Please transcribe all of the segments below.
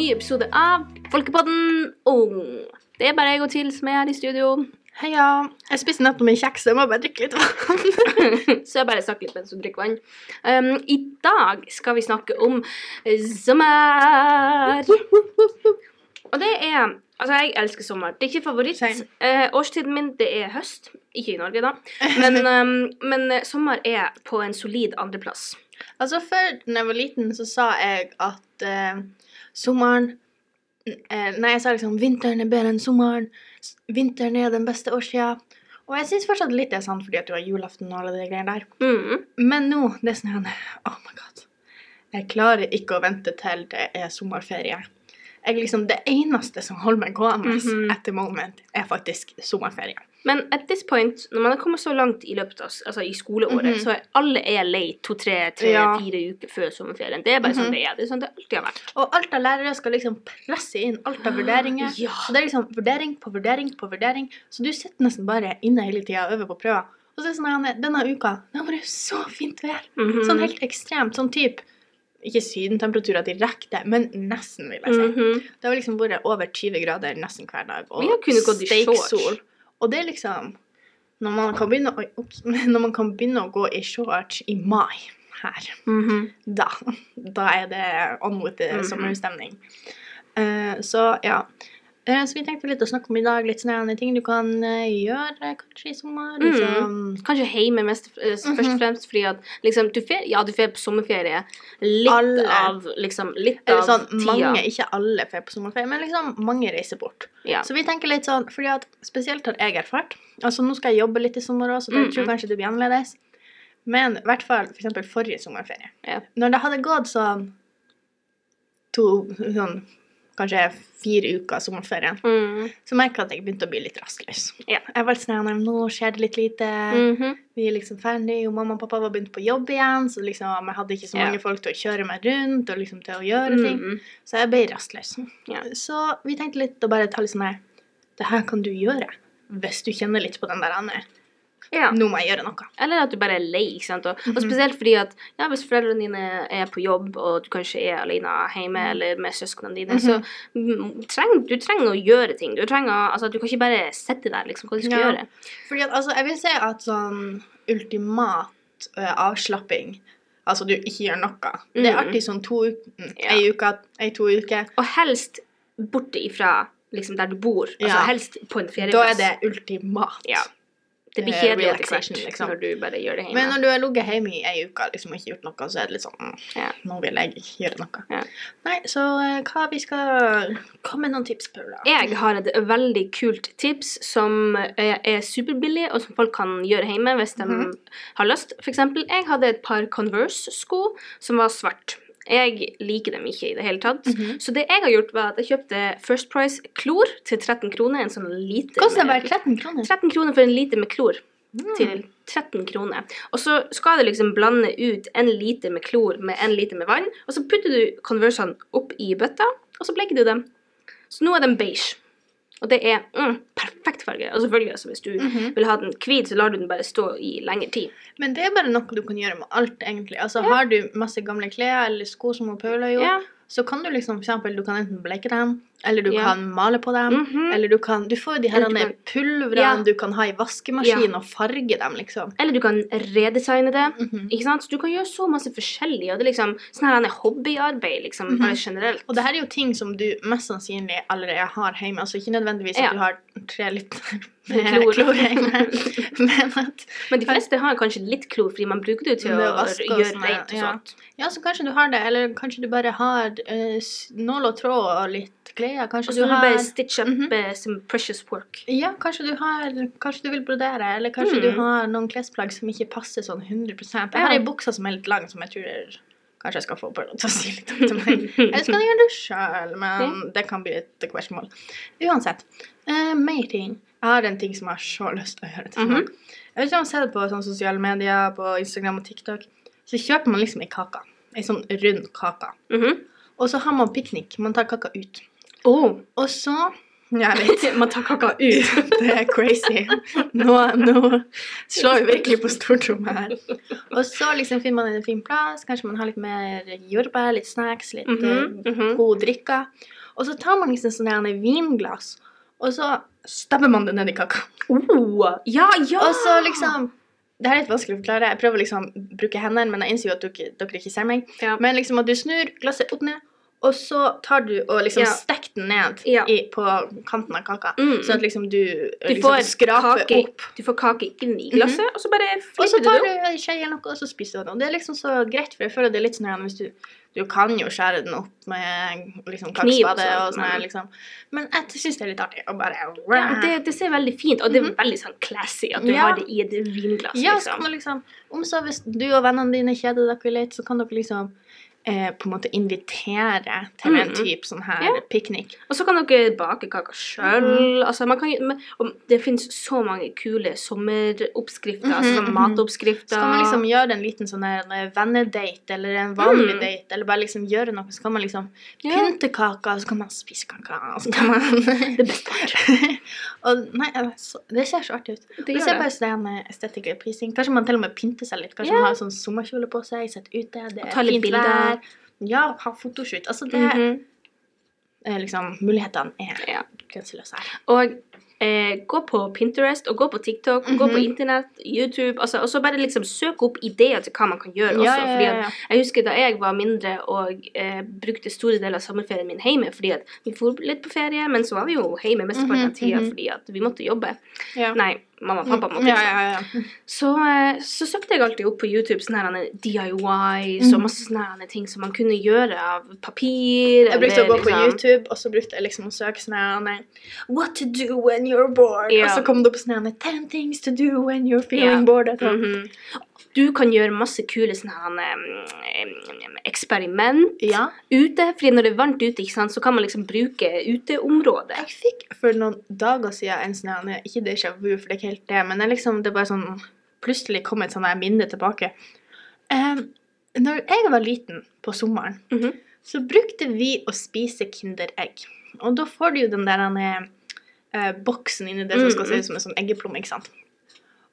ny episode av Folkepodden Ung. Det er bare jeg og Til som er her i studio. Heia. Jeg spiste nettopp en kjeks, jeg må bare drikke litt vann. Så jeg bare snakker litt mens du drikker vann. Um, I dag skal vi snakke om sommer. Og det er Altså, jeg elsker sommer. Det er ikke favoritt. Eh, årstiden min, det er høst. Ikke i Norge, da. Men, um, men eh, sommer er på en solid andreplass. altså, før da jeg var liten, så sa jeg at eh, sommeren eh, Nei, jeg sa liksom vinteren er bedre enn sommeren. Vinteren er den beste årstida. Og jeg syns fortsatt litt det er sant fordi at du har julaften og alle de greiene der. Mm. Men nå, det er sånn Oh my god. Jeg klarer ikke å vente til det er sommerferie. Jeg liksom, Det eneste som holder meg gående Mhm. etter moment, er faktisk sommerferie. Men at this point, når man har kommet så langt i løpet av altså i skoleåret, Mhm. så er alle er lei to, tre, tre, Ja. uker før sommerferien. Det er bare sånn Mhm. det er. Det er sånn det alltid har vært. Og alt av lærere skal liksom presse inn alt av vurderinger. Ja. Så det er liksom vurdering på vurdering på vurdering. Så du sitter nesten bare inne hele tida og øver på prøver. Og så er det sånn denne uka det har vært så fint vær. Mhm. Sånn helt ekstremt. Sånn type Ikke sydentemperaturer direkte, men nesten, vil jeg si. Mhm. Det har liksom vært over 20 grader nesten hver dag. Og steiksol. Og det er liksom når man, kan begynne, å, ups, når man kan begynne å gå i shorts i mai her Mhm. da, da er det on with the Mhm. sommerstemning. Uh, så ja. Eh, så vi tenkte litt å snakke om i dag litt sånne ting du kan eh, gjøre kanskje i sommer. Mm. Liksom. Kanskje hjemme mest, eh, først og Mhm. fremst fordi at liksom, du fer, Ja, du fer på sommerferie. Litt Alle. av liksom, litt Eller av sånn, tida. mange, ikke alle får på sommerferie, men liksom mange reiser bort. Ja. Så vi tenker litt sånn, fordi at spesielt har jeg erfart Altså nå skal jeg jobbe litt i sommer også, så det mm. tror kanskje det blir annerledes. Men i hvert fall for eksempel forrige sommerferie. Ja. Når det hadde gått sånn to, sånn kanskje fire uker sommerferien, Mm. så merka jeg at jeg begynte å bli litt rastløs. Ja. Jeg var sånn, nå skjer det litt lite, Mhm. vi er liksom ferdig, og mamma og pappa var begynt på jobb igjen, så liksom, jeg hadde ikke så Ja. mange folk til å kjøre meg rundt, og liksom til å gjøre ting. Mhm. Så jeg ble rastløs. Ja. Så vi tenkte litt å bare ta litt sånn her Det her kan du gjøre hvis du kjenner litt på den der andre. Ja. Nå må jeg gjøre noe. Eller at du bare er lei. ikke sant? Og, og Mhm. spesielt fordi at ja, hvis foreldrene dine er på jobb, og du kanskje er alene hjemme eller med søsknene dine, så mm, treng, du trenger å gjøre ting. Du trenger, altså, du kan ikke bare sitte der, liksom. Hva du skal Ja. gjøre. Fordi at, altså, jeg vil si at sånn ultimat uh, avslapping Altså du ikke gjør noe. Det er artig sånn to uker, Ja. ei uke, ei to uker. Og helst borte ifra liksom, der du bor. Altså Ja. helst på en Da er det ultimat. Ja. Det blir eh, kjedelig etter hvert liksom. når du bare gjør det hjemme. Men når du har ligget hjemme i ei uke liksom, og ikke gjort noe, så er det litt sånn mm, Ja. Nå vil jeg gjøre noe. Ja. Nei, så eh, hva vi skal Kom med noen tips, Paula. Jeg har et veldig kult tips som er, er superbillig, og som folk kan gjøre hjemme hvis de Mhm. har lyst. For eksempel, jeg hadde et par Converse-sko som var svart. Jeg liker dem ikke i det hele tatt. Mhm. Så det jeg har gjort, var at jeg kjøpte First Price klor til 13 kroner. En sånn liter Koster bare 13 kroner? 13 kroner for en liter med klor. Mm. Til 13 kroner. Og så skal du liksom blande ut en liter med klor med en liter med vann, og så putter du Conversene opp i bøtta, og så bleker du dem. Så nå er de beige. Og det er mm, perfekt farge. Og selvfølgelig, altså, hvis du Mhm. vil ha den hvit, så lar du den bare stå i lengre tid. Men det er bare noe du kan gjøre med alt, egentlig. Altså, Har du masse gamle klær eller sko som Paula gjorde, Ja. så kan du liksom for eksempel, du kan enten bleke dem, eller du Ja. kan male på dem, Mhm. eller du kan Du får jo de her kan- pulvrene Ja. du kan ha i vaskemaskin Ja. og farge dem, liksom. Eller du kan redesigne det. Mhm. Ikke sant? Så du kan gjøre så masse forskjellig. Og det er liksom sånn her er hobbyarbeid, liksom, Mhm. bare generelt. Og det her er jo ting som du mest sannsynlig allerede har hjemme. Altså ikke nødvendigvis Ja. at du har tre liter Med klor. hjemme, men at Men de fleste har kanskje litt klor, fordi man bruker det til å å gjøre sånn, rent og sånt. Ja, så kanskje du har det, eller kanskje du bare har uh, nål og tråd og litt klær. Kanskje Og du du har bare stitch up Mhm. eh, some precious work. Ja, kanskje du har Kanskje du vil brodere, eller kanskje du Mm. har noen klesplagg som ikke passer sånn 100 Jeg har ei bukse som er litt lang, som jeg tror Kanskje jeg skal få på til å si litt om til meg. Eller skal du jeg gjøre det sjøl, men det kan bli et spørsmål. Uansett. Uh, mer ting. Jeg har en ting som jeg har så lyst til å gjøre til mm -hmm. Jeg vet ikke om du har sett det på sånn sosiale medier, på Instagram og TikTok. Så kjøper man liksom ei kake. Ei sånn rund kake. Mhm. Og så har man piknik. Man tar kaka ut. Oh. Og så jeg vet. Man tar kaka ut. Det er crazy. Nå, nå slår vi virkelig på stortrommet her. Og så liksom finner man en fin plass. Kanskje man har litt mer jordbær, litt snacks, litt eh, mhm. gode drikker. Og så tar man liksom sånn der en vinglass, og så stabber man det ned i kaka. Oh, ja, ja! Og så liksom Det er litt vanskelig å forklare. Jeg prøver liksom å bruke hendene, men jeg innser jo at dere, dere ikke ser meg. ja. Men liksom at du snur glasset opp ned, og så tar du og liksom Ja. stekker den ned Ja. i, på kanten av kaka. Mm. Sånn at liksom du, Du liksom skraper kake, opp. du får kake inn i glasset, og så bare Og så flipper du tar det du opp. en skje eller noe, og så spiser du den. Og det er liksom så greit, for jeg føler det er litt sånn her hvis du Du kan jo skjære den opp med liksom Kniv og og sånn men- liksom. Men jeg syns det er litt artig å bare Ja, det, det ser veldig fint og det er veldig sånn classy at du Mhm. Ja. har det i et vinglass. Ja, så liksom. kan du liksom Om så hvis du og vennene dine kjeder dere litt, så kan dere liksom eh, på en måte invitere til en Mhm. type sånn her Ja. piknik. Og så kan dere bake kaka sjøl. Altså, men- og det finnes så mange kule sommeroppskrifter, altså sånn Mhm, mhm. matoppskrifter. Så kan man liksom gjøre en liten sånn her vennedate eller en vanlig Mm. date, eller bare liksom gjøre noe, så kan man liksom Ja. pynte kaka, og så kan man spise kaka, og så kan man Det beste og, nei, altså, det ser så artig ut. Det ser bare sånn en estetikk og prising. Kanskje man til og med pynter seg litt. Kanskje yeah. man har sånn sommerkjole på seg, sitter ute, det er fint bilder. Vær. Ja, ha fotoshoot. Altså, det Mhm. er liksom Mulighetene er Ja. grenseløse her. Og eh, gå på Pinterest og gå på TikTok og gå på Mhm. internett, YouTube, altså, og så bare liksom søk opp ideer til hva man kan gjøre. Ja, også. fordi at. Jeg husker da jeg var mindre og eh, brukte store deler av sommerferien min hjemme, fordi at vi for litt på ferie, men så var vi jo hjemme mesteparten av tida mm -hmm. fordi at vi måtte jobbe. Ja. Nei, mamma og pappa måtte ja, ja, ja. Så, eh, så søkte jeg alltid opp på YouTube sånne her DIYs og Mhm. masse sånne her ting som man kunne gjøre av papir. Jeg brukte å gå på liksom- YouTube, og så brukte jeg liksom å søke sånn What to do when you're bored? Og så kom det opp sånn her Ten things to do when you're feeling bored. Mm home». Du kan gjøre masse kule sånne eksperiment Ja. ute. Fordi når det er varmt ute, sant, så kan man liksom bruke uteområdet. Jeg fikk for noen dager siden en sånn Ikke déjà vu, for det er ikke helt det, men det liksom det er bare sånn Plutselig kom et sånt minne tilbake. Um, når jeg var liten på sommeren, Mhm. så brukte vi å spise Kinderegg. Og da får du jo den der eh, boksen inni det som skal se Mm. ut som en sånn eggeplomme, ikke sant.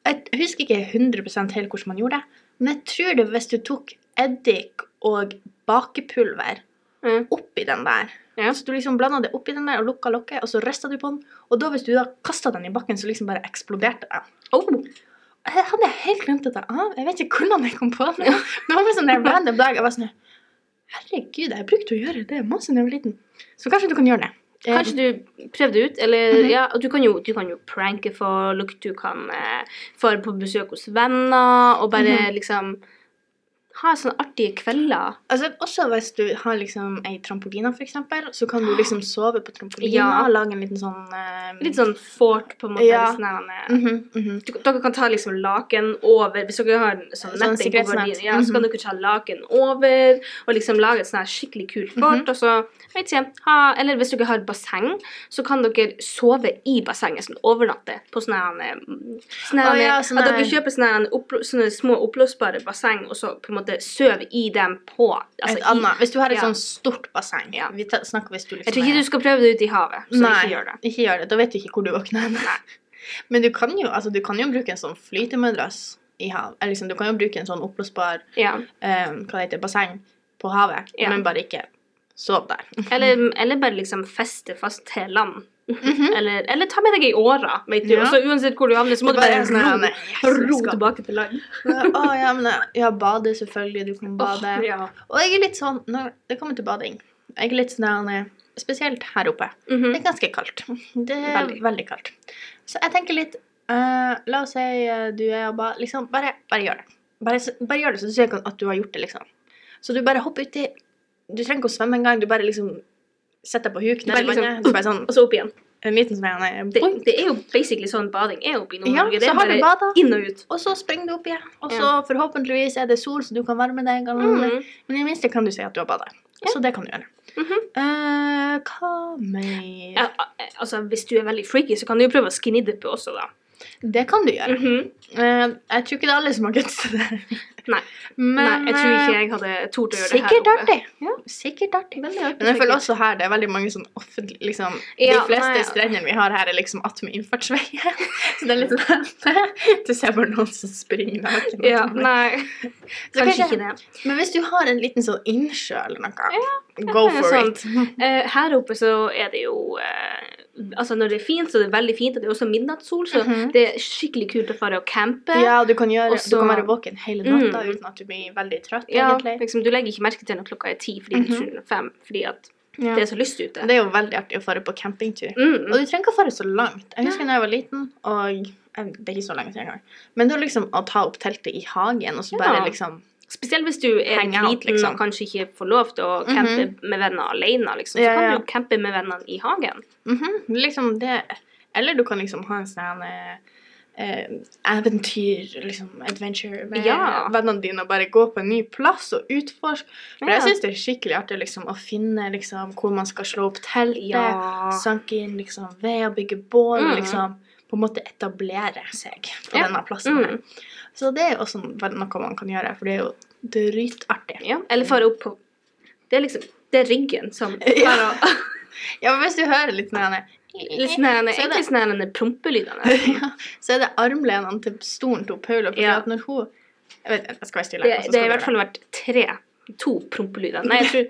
Jeg husker ikke 100 helt hvordan man gjorde det, men jeg tror det hvis du tok eddik og bakepulver Mm. oppi den der, Ja. så du liksom blanda det oppi den der og lukka lokket, og så rista du på den, og da hvis du da kasta den i bakken, så liksom bare eksploderte den. Oh. Jeg hadde helt glemt dette. Ah, jeg vet ikke hvordan jeg kom på det. Det var bare sånn der random dag. Jeg var sånn Herregud, jeg brukte å gjøre det masse da jeg var liten. Så kanskje du kan gjøre det. Kanskje du prøvde det ut, eller Mhm. ja, du kan jo, du kan jo pranke folk, du kan eh, fare på besøk hos venner, og bare Mhm. liksom ha sånne artige kvelder. Altså, også hvis du har liksom ei trampoline, eksempel, så kan du liksom sove på trampolina Ja. og lage en liten sånn um... Litt sånn fort, på en måte. Ja. Mm -hmm, mm du, dere kan ta liksom laken over Hvis dere har sånn Sånn netting på gardinen, ja, så kan Mhm. dere ta laken over og liksom lage et sånn skikkelig kult fort. Mhm. Og så, vet ikke, ha, eller hvis dere har basseng, så kan dere sove i bassenget, sånn overnatte på sånne eh, sånne her ja, sånne- At dere kjøper sånne, sånne små oppblåsbare basseng, og så på en måte sover i dem på altså annet. Hvis du har et ja. sånn stort basseng. Ja. Vi snakker hvis du liksom Jeg tror ikke du skal prøve det ut i havet, så Nei, ikke gjør det. ikke gjør det. Da vet du ikke hvor du våkner. Men du kan jo, altså, du kan jo bruke en sånn flytemadrass i hav. Eller liksom, du kan jo bruke en sånn oppblåsbar Ja. um, basseng på havet, men bare ikke sov der. Eller, eller bare liksom feste fast til land. Mhm. Eller, eller ta med deg ei åre, vet du. Ja. Så uansett hvor du havner, så må du bare, bare sånn ro, ro tilbake til land. Å ja, men ja, bade selvfølgelig. Du kan bade. Oh, ja. Og jeg er litt sånn når det kommer til bading Jeg er litt sånn eh, Spesielt her oppe. Mhm. Det er ganske kaldt. Det er Veldig. veldig, kaldt. Så jeg tenker litt uh, La oss si uh, du er og bader Liksom, bare, bare gjør det. Bare, bare gjør det, så du ser at du har gjort det, liksom. Så du bare hopper uti Du trenger ikke å svømme engang. Du bare liksom setter deg på huk nedi liksom- vannet. Bare sånn Og så opp igjen. Myten som er, nei, Det, det er jo basically sånn bading er oppe i Ja, Nord-Norge. det så har du bada, inn og ut. og så springer du opp igjen. Og så Ja. forhåpentligvis er det sol, så du kan varme deg. Mm. Men i det minste kan du si at du har bada. Ja. Så det kan du gjøre. Mm -hmm. uh, hva mer Ja, altså, hvis du er veldig freaky, så kan du jo prøve å skinny dippe også, da. Det kan du gjøre. Mm -hmm. uh, jeg tror ikke det er alle som har guts til det. Nei. Men Nei, jeg tror ikke jeg hadde tort å gjøre det her oppe. artig. Ja. Sikkert artig. Veldig artig. Men jeg føler også her det er veldig mange sånn offentlig liksom, Ja, De fleste nei, strendene vi har her, er liksom attmed innfartsveien. Så det er litt sånn Du ser bare noen som springer naken. Ja, nei. Så Kanskje ikke det. Men hvis du har en liten sånn innsjø eller noe, Ja, go for sant. it. Eh, her oppe så er det jo eh, Altså når det er fint, så er det veldig fint. Og det er også midnattssol, så Mhm. det er skikkelig kult å fare og campe. Ja, du kan, gjøre, Og du kan være våken hele natta Mm. Uten at du blir veldig trøtt, Ja, egentlig. liksom, du legger ikke merke til når klokka er ti fordi det Mhm. er fem, fordi at Ja. det er så lyst ute. Det er jo veldig artig å fare på campingtur. Mm. Og du trenger ikke å fare så langt. Jeg husker da jeg var liten, og det er ikke så lenge siden engang. Men det er liksom å ta opp teltet i hagen, og så bare liksom Spesielt hvis du er out, liten liksom. og kanskje ikke får lov til å campe med venner alene, liksom. Så Ja, kan du jo campe med vennene i hagen. Mhm, liksom det Eller du kan liksom ha en sånn eh, eventyr, liksom adventure med Ja. vennene dine og bare gå på en ny plass og utforske. For jeg Ja. syns det er skikkelig artig liksom å finne liksom hvor man skal slå opp teltet, Ja. sanke inn liksom ved å bygge bål, Mm. liksom på en måte etablere seg på denne plassen. Mm. Så det er også noe man kan gjøre, for det er jo dritartig. Ja. Eller fare opp på Det er liksom Det er ryggen som Ja. Ja, men hvis du hører litt med her- Litt sånn her, er egentlig sånn her prompelydene. ja, så er det armlenene til stolen til Paula. Fordi Ja. at når hun Jeg vet jeg skal være stille. Det, og så det har i hvert fall vært tre. To prompelyder. Nei, jeg tror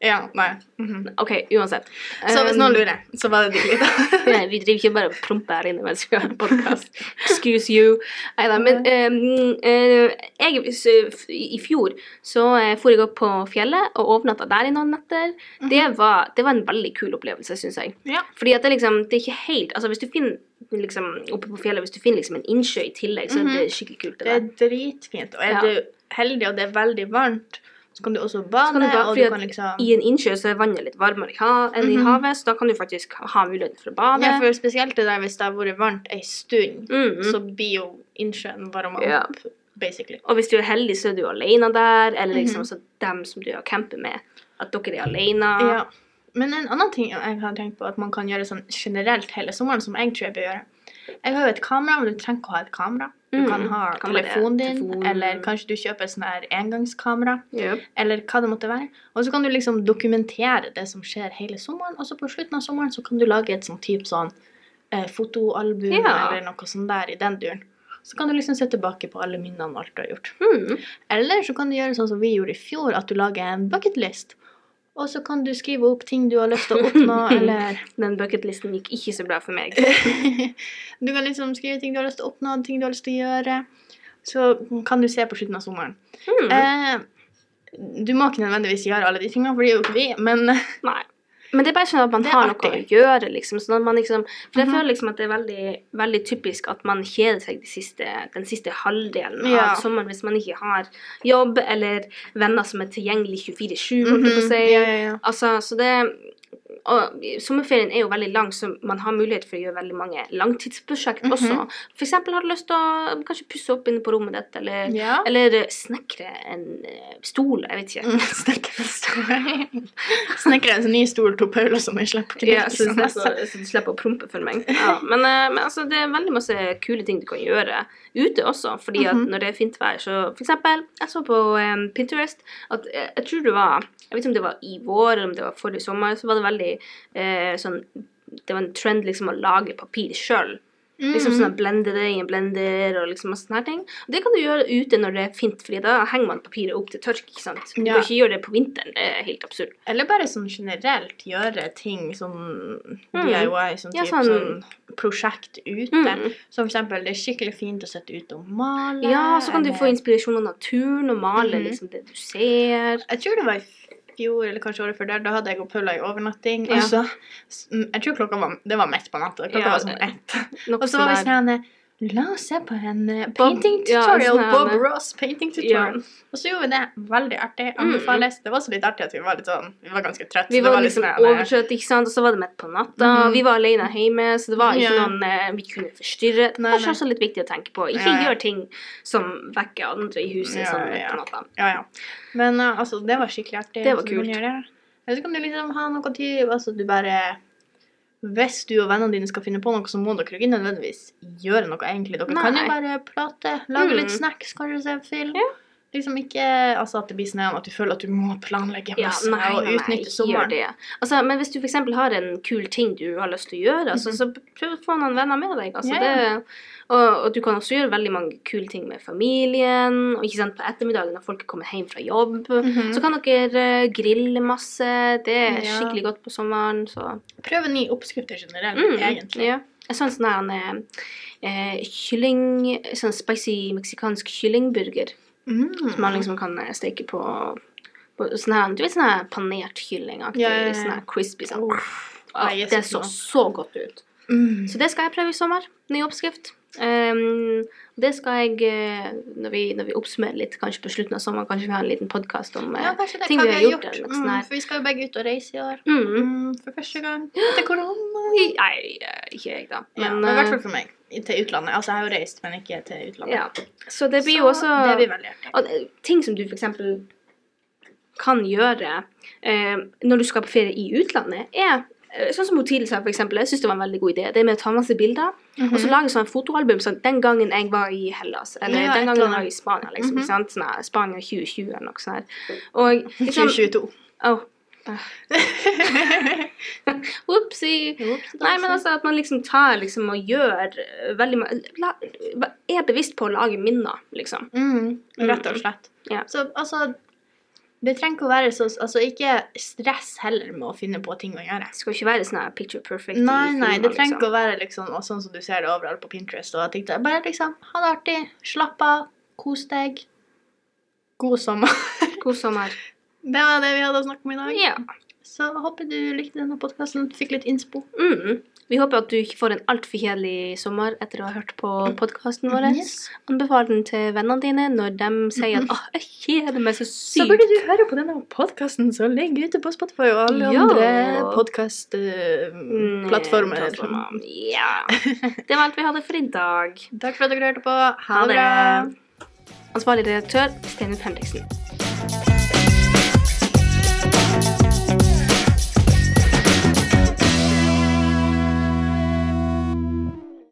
Ja, nei. mhm. OK, uansett. Så hvis Um, noen lurer, så var det de lyder. Nei, vi driver ikke bare og promper her inne mens vi har podkast. Excuse you. Neida, men um, eh, jeg, så, i fjor så uh, for jeg opp på fjellet og overnatta der i noen netter. det, var, det var en veldig kul opplevelse, syns jeg. Ja. Fordi at det liksom, det er ikke helt Altså hvis du finner liksom oppe på fjellet, hvis du finner liksom en innsjø i tillegg, så er det skikkelig kult. Det Det er dritfint. Og er Ja. du heldig og det er veldig varmt, så kan du også bade. du ba- og du kan liksom I en innsjø så er vannet litt varmere enn i Mhm. havet, så da kan du faktisk ha muligheten for å bade. ja, for Spesielt det der hvis det har vært varmt ei stund, Mhm. så blir jo innsjøen varma Ja. opp, basically. Og hvis du er heldig, så er du alene der, eller liksom Mhm. også dem som du har campet med. At dere er alene. Ja. Men en annen ting jeg har tenkt på at man kan gjøre sånn generelt hele sommeren, som jeg tror jeg bør gjøre Jeg har jo et kamera, men du trenger ikke å ha et kamera. Du Mm, kan ha kan telefonen din, telefon. eller kanskje du kjøper sånn her engangskamera. Yep. eller hva det måtte være. Og så kan du liksom dokumentere det som skjer hele sommeren, og så på slutten av sommeren så kan du lage et sånn type sånn eh, fotoalbum Ja. eller noe sånt der i den duren. Så kan du liksom se tilbake på alle minnene og alt du har gjort. Mm. Eller så kan du gjøre sånn som vi gjorde i fjor, at du lager en bucketlist. Og så kan du skrive opp ting du har lyst til å oppnå, eller Den bucketlisten gikk ikke så bra for meg. Du kan liksom skrive ting du har lyst til å oppnå, ting du har lyst til å gjøre. Så kan du se på slutten av sommeren. Mm. Eh, du må ikke nødvendigvis gjøre alle de tingene, for det gjør jo ikke vi, men Nei. Men det er bare sånn at man har artig. noe å gjøre, liksom. Sånn at man liksom for jeg Mhm. føler liksom at det er veldig, veldig typisk at man kjeder seg de siste, den siste halvdelen Ja. av sommeren hvis man ikke har jobb eller venner som er tilgjengelig 24-7, holdt jeg på å si. Mhm. Ja. Altså, så det og sommerferien er jo veldig lang, så man har mulighet for å gjøre veldig mange langtidsprosjekt Mhm. også. For eksempel har du lyst til å kanskje pusse opp inne på rommet ditt, eller, Ja. eller eh, snekre en eh, stol, jeg vet ikke. Mm, Snekre en stol. Snekre en ny stol til Paula som jeg slipper til. Ja, så, slipper, så du slipper å prompe for meg. Ja, men, eh, men altså, det er veldig masse kule ting du kan gjøre ute også. Fordi at Mhm. når det er fint vær, så eksempel, jeg så på um, Pinterest at jeg, jeg tror det var Jeg vet ikke om det var i vår eller om det var forrige sommer, så var det veldig eh, sånn Det var en trend liksom å lage papir sjøl. Mm. Liksom sånn at blende det i en blender og liksom masse sånne her ting. Det kan du gjøre ute når det er fint, Fordi da henger man papiret opp til tørk. ikke sant? Du Ja. kan ikke gjøre det på vinteren. Det er helt absurd. Eller bare sånn generelt gjøre ting som Mm. DIY, sånn Ja, typ sånn- sånn prosjekt ute. Mm. Som for eksempel, det er skikkelig fint å sette ut og male. Ja, så kan du få inspirasjon av naturen og male mm. liksom det du ser. Jeg tror det var i fjor, eller kanskje året før der, da hadde jeg Paula i overnatting. Ja. Og så, jeg tror klokka var, det var midt på natta, klokka Ja, var sånn ett. Og så var vi sånn La oss se på en eh, Bob- painting ja, tutorial. sånn her- Bob Ross painting Ja. tutorial. Og så gjorde vi det. Veldig artig. Anbefales. Det var også litt artig at vi var litt sånn Vi var ganske trøtte. Vi så det var litt liksom sånn, eh, overtrøtt, ikke sant, og så var det midt på natta. Mm. Vi var alene hjemme, så det var ikke Ja. noen eh, vi kunne forstyrre. Det var kanskje også litt viktig å tenke på. Ikke Ja, ja. gjør ting som vekker andre i huset Ja, sånn midt ja. på natta. Ja, ja. Men uh, altså, det var skikkelig artig. Det var så du kan kult. Jeg vet Eller så kan du liksom ha noe tid, Altså, du bare hvis du og vennene dine skal finne på noe, så må dere ikke nødvendigvis gjøre noe, egentlig. Dere kan jo bare prate, lage litt Mm. snacks, kanskje se film. Ja. Liksom ikke altså at det blir sånn at du føler at du må planlegge Ja, masse nei, og nei, nei, utnytte gjør sommeren. det. Altså, men hvis du eksempel har en kul ting du har lyst til å gjøre, altså, så prøv å få noen venner med deg. Altså. Ja, ja. det, og, og du kan også gjøre veldig mange kule ting med familien, og ikke sant, på ettermiddagen når folk kommer hjem fra jobb. Mhm. Så kan dere eh, grille masse, det er Ja. skikkelig godt på sommeren, så... Prøve nye oppskrifter generelt, Mm, egentlig. Ja. Jeg så en sånn her, eh, kylling, sånn spicy meksikansk kyllingburger, Mm. som man liksom kan eh, steke på, på sånn her, du vet sånn her panert kyllingaktig, Ja, ja, sånn her crispy, sånn. Oh. Oh, er det så så godt ut. Mm. Så det skal jeg prøve i sommer. Ny oppskrift. Um, det skal jeg, eh, når vi, når vi oppsummerer litt, kanskje på slutten av sommeren, kanskje vi har en liten podkast om Ja, eh, det ting vi har gjort, gjort. Mm, for vi skal jo begge ut og reise i år. mm. Mm, for første gang etter korona. Nei, eh, ikke jeg, da. Men, ja, Men, i hvert fall for meg. Til utlandet. Altså, jeg har jo reist, men ikke til utlandet. ja. Så det blir jo også Det blir veldig artig. Ting som du eksempel kan gjøre eh, når du skal på ferie i utlandet, er Sånn som sa, for eksempel. Jeg syns det var en veldig god idé. Det med å ta masse bilder, og så lage sånn fotoalbum sånn den gangen jeg var i Hellas, eller Ja, den gangen jeg var i Spania, liksom. Mm -hmm. sant? Sånn Spania 2020 eller noe sånt. Og liksom 2022. Oh, Opsi. Nei, men altså at man liksom tar liksom og gjør eh, veldig mye... la, Er bevisst på å lage minner, liksom. mm, Rett og slett. Ja. Så altså Det trenger ikke å være så Altså, ikke stress heller med å finne på ting å gjøre. Det skal ikke være sånn picture perfect. Nei, nei, det trenger trenger liksom. ikke å være liksom sånn som du ser det overalt på Pinterest. Og TikTok. Bare liksom ha det artig, slapp av, kos deg. God sommer. God sommer. Det var det vi hadde å snakke om i dag. Ja. Så håper du likte denne podkasten, fikk litt innspo. Mm. Vi håper at du ikke får en altfor kjedelig sommer etter å ha hørt på podkasten vår. Yes. Anbefal den til vennene dine når de sier at 'Å, jeg kjeder meg så Så burde du høre på denne podkasten som ligger ute på Spotify og alle Ja. andre podkastplattformer. podkast-plattformer. Ja. Det var alt vi hadde for i dag. Takk for at dere hørte på. Ha det. Ansvarlig redaktør Steinar Henriksen.